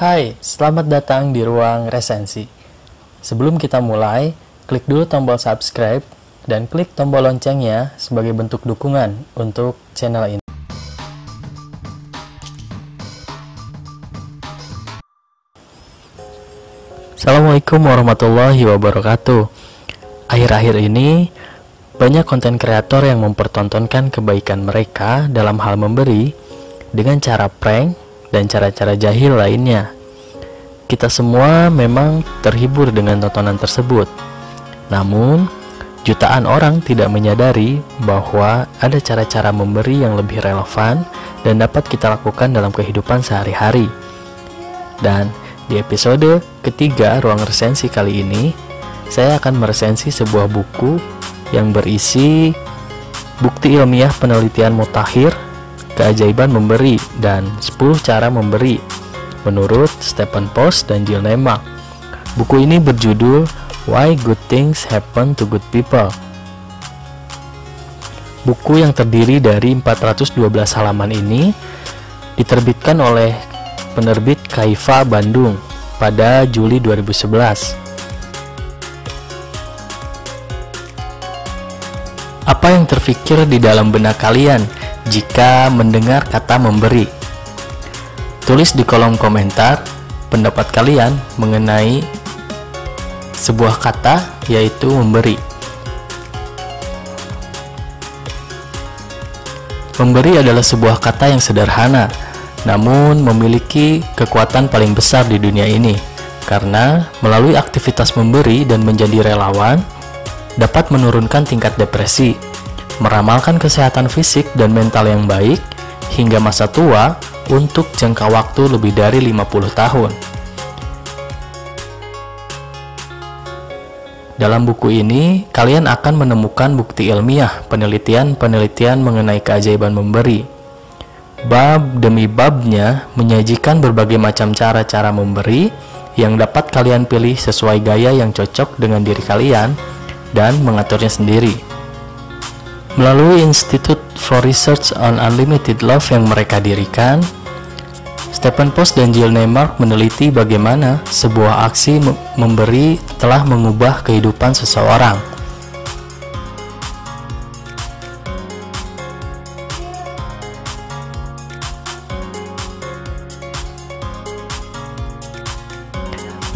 Hai, selamat datang di ruang resensi. Sebelum kita mulai, klik dulu tombol subscribe dan klik tombol loncengnya sebagai bentuk dukungan untuk channel ini. Assalamualaikum warahmatullahi wabarakatuh. Akhir-akhir ini, banyak konten kreator yang mempertontonkan kebaikan mereka dalam hal memberi dengan cara prank dan cara-cara jahil lainnya. Kita semua memang terhibur dengan tontonan tersebut. Namun, jutaan orang tidak menyadari bahwa ada cara-cara memberi yang lebih relevan dan dapat kita lakukan dalam kehidupan sehari-hari. Dan di episode ketiga ruang resensi kali ini, saya akan meresensi sebuah buku yang berisi bukti ilmiah penelitian mutakhir, keajaiban memberi, dan 10 cara memberi menurut Stephen Post dan Jill Nemak. Buku ini berjudul Why Good Things Happen to Good People. Buku yang terdiri dari 412 halaman ini diterbitkan oleh penerbit Kaifa Bandung pada Juli 2011. Apa yang terfikir di dalam benak kalian jika mendengar kata memberi? Tulis di kolom komentar pendapat kalian mengenai sebuah kata yaitu memberi. Memberi adalah sebuah kata yang sederhana, namun memiliki kekuatan paling besar di dunia ini, karena melalui aktivitas memberi dan menjadi relawan, dapat menurunkan tingkat depresi, meramalkan kesehatan fisik dan mental yang baik, hingga masa tua untuk jangka waktu lebih dari 50 tahun. Dalam buku ini, kalian akan menemukan bukti ilmiah penelitian-penelitian mengenai keajaiban memberi. Bab demi babnya menyajikan berbagai macam cara-cara memberi yang dapat kalian pilih sesuai gaya yang cocok dengan diri kalian dan mengaturnya sendiri. Melalui Institute for Research on Unlimited Love yang mereka dirikan, Stephen Post dan Jill Neymark meneliti bagaimana sebuah aksi memberi telah mengubah kehidupan seseorang.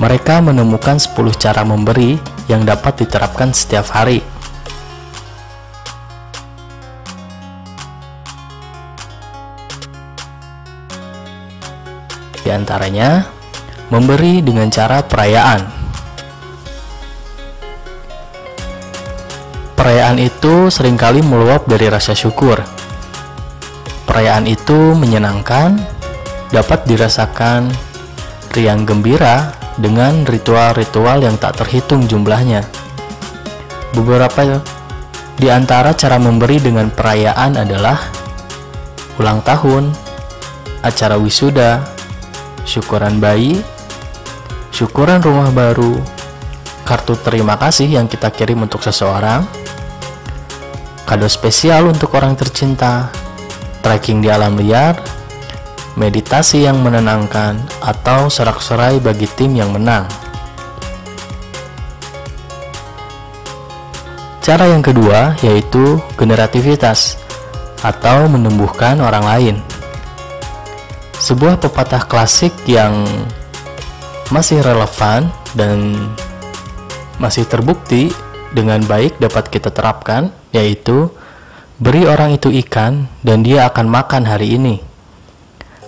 Mereka menemukan 10 cara memberi yang dapat diterapkan setiap hari. Antaranya, memberi dengan cara perayaan. Perayaan itu sering kali meluap dari rasa syukur. Perayaan itu menyenangkan, dapat dirasakan riang gembira dengan ritual-ritual yang tak terhitung jumlahnya. Beberapa di antara cara memberi dengan perayaan adalah ulang tahun, acara wisuda, syukuran bayi, syukuran rumah baru, kartu terima kasih yang kita kirim untuk seseorang, kado spesial untuk orang tercinta, trekking di alam liar, meditasi yang menenangkan, atau sorak-sorai bagi tim yang menang. Cara yang kedua yaitu generativitas atau menumbuhkan orang lain sebuah pepatah klasik yang masih relevan dan masih terbukti dengan baik dapat kita terapkan yaitu beri orang itu ikan dan dia akan makan hari ini.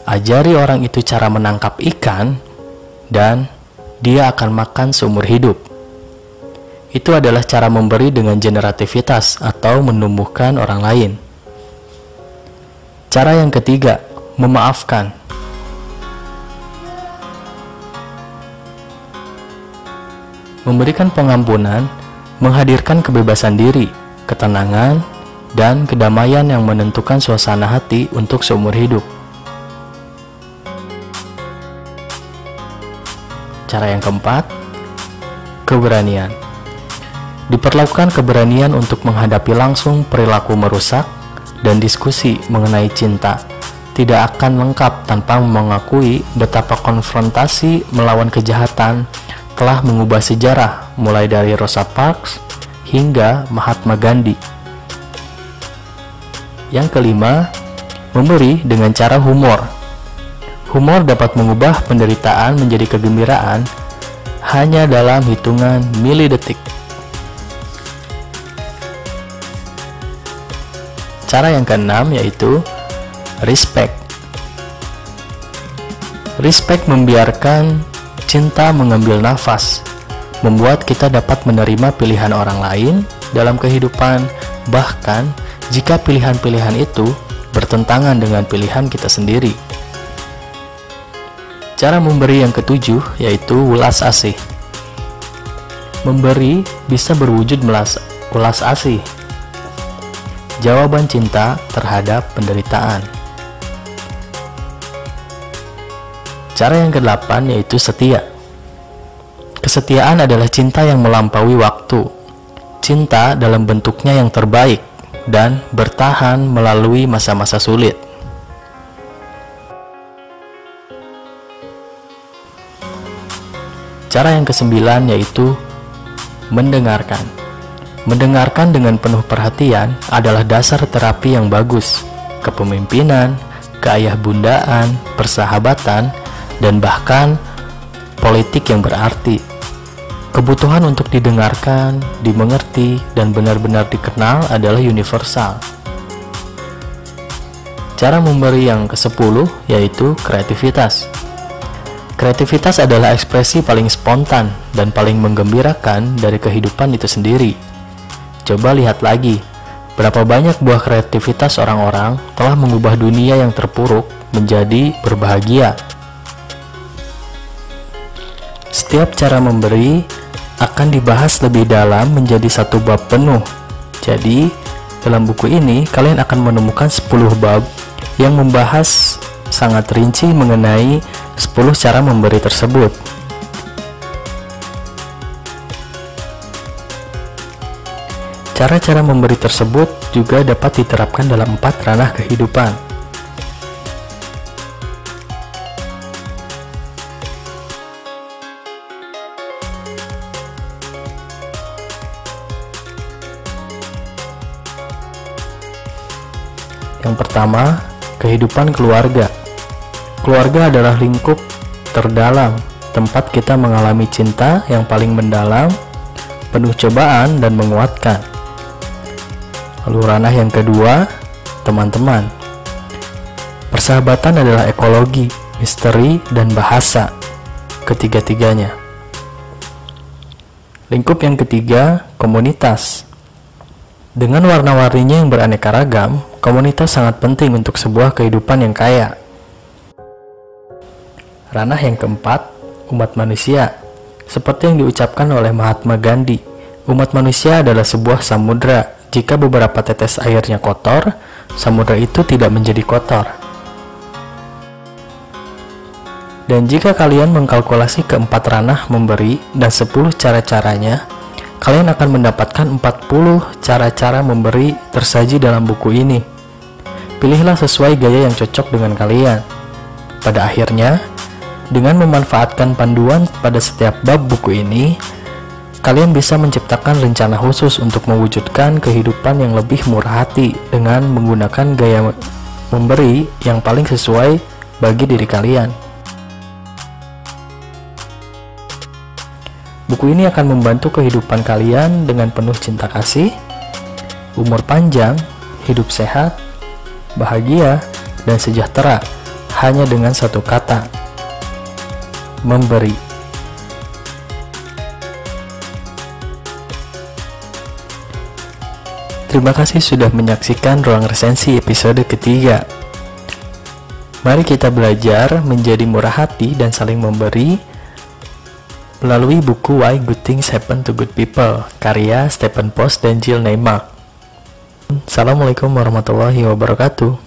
Ajari orang itu cara menangkap ikan dan dia akan makan seumur hidup. Itu adalah cara memberi dengan generativitas atau menumbuhkan orang lain. Cara yang ketiga memaafkan Memberikan pengampunan menghadirkan kebebasan diri, ketenangan, dan kedamaian yang menentukan suasana hati untuk seumur hidup. Cara yang keempat, keberanian. Diperlakukan keberanian untuk menghadapi langsung perilaku merusak dan diskusi mengenai cinta, tidak akan lengkap tanpa mengakui betapa konfrontasi melawan kejahatan telah mengubah sejarah mulai dari Rosa Parks hingga Mahatma Gandhi. Yang kelima, memberi dengan cara humor. Humor dapat mengubah penderitaan menjadi kegembiraan hanya dalam hitungan milidetik. Cara yang keenam yaitu respect. Respect membiarkan cinta mengambil nafas, membuat kita dapat menerima pilihan orang lain dalam kehidupan, bahkan jika pilihan-pilihan itu bertentangan dengan pilihan kita sendiri. Cara memberi yang ketujuh yaitu ulas asih. Memberi bisa berwujud melas, ulas asih. Jawaban cinta terhadap penderitaan. Cara yang kedelapan yaitu setia. Kesetiaan adalah cinta yang melampaui waktu. Cinta dalam bentuknya yang terbaik dan bertahan melalui masa-masa sulit. Cara yang kesembilan yaitu mendengarkan. Mendengarkan dengan penuh perhatian adalah dasar terapi yang bagus. Kepemimpinan, keayah bundaan, persahabatan, dan bahkan politik yang berarti. Kebutuhan untuk didengarkan, dimengerti, dan benar-benar dikenal adalah universal. Cara memberi yang ke-10 yaitu kreativitas. Kreativitas adalah ekspresi paling spontan dan paling menggembirakan dari kehidupan itu sendiri. Coba lihat lagi, berapa banyak buah kreativitas orang-orang telah mengubah dunia yang terpuruk menjadi berbahagia. Setiap cara memberi akan dibahas lebih dalam menjadi satu bab penuh. Jadi, dalam buku ini kalian akan menemukan 10 bab yang membahas sangat rinci mengenai 10 cara memberi tersebut. Cara-cara memberi tersebut juga dapat diterapkan dalam empat ranah kehidupan. Yang pertama, kehidupan keluarga. Keluarga adalah lingkup terdalam, tempat kita mengalami cinta yang paling mendalam, penuh cobaan dan menguatkan. Lalu ranah yang kedua, teman-teman. Persahabatan adalah ekologi, misteri, dan bahasa. Ketiga-tiganya. Lingkup yang ketiga, komunitas. Dengan warna-warninya yang beraneka ragam, Komunitas sangat penting untuk sebuah kehidupan yang kaya. Ranah yang keempat, umat manusia. Seperti yang diucapkan oleh Mahatma Gandhi, umat manusia adalah sebuah samudra. Jika beberapa tetes airnya kotor, samudra itu tidak menjadi kotor. Dan jika kalian mengkalkulasi keempat ranah memberi dan 10 cara-caranya, kalian akan mendapatkan 40 cara-cara memberi tersaji dalam buku ini. Pilihlah sesuai gaya yang cocok dengan kalian. Pada akhirnya, dengan memanfaatkan panduan pada setiap bab buku ini, kalian bisa menciptakan rencana khusus untuk mewujudkan kehidupan yang lebih murah hati dengan menggunakan gaya memberi yang paling sesuai bagi diri kalian. Buku ini akan membantu kehidupan kalian dengan penuh cinta kasih, umur panjang, hidup sehat, bahagia, dan sejahtera hanya dengan satu kata, memberi. Terima kasih sudah menyaksikan ruang resensi episode ketiga. Mari kita belajar menjadi murah hati dan saling memberi melalui buku Why Good Things Happen to Good People, karya Stephen Post dan Jill Neymark. Assalamualaikum warahmatullahi wabarakatuh.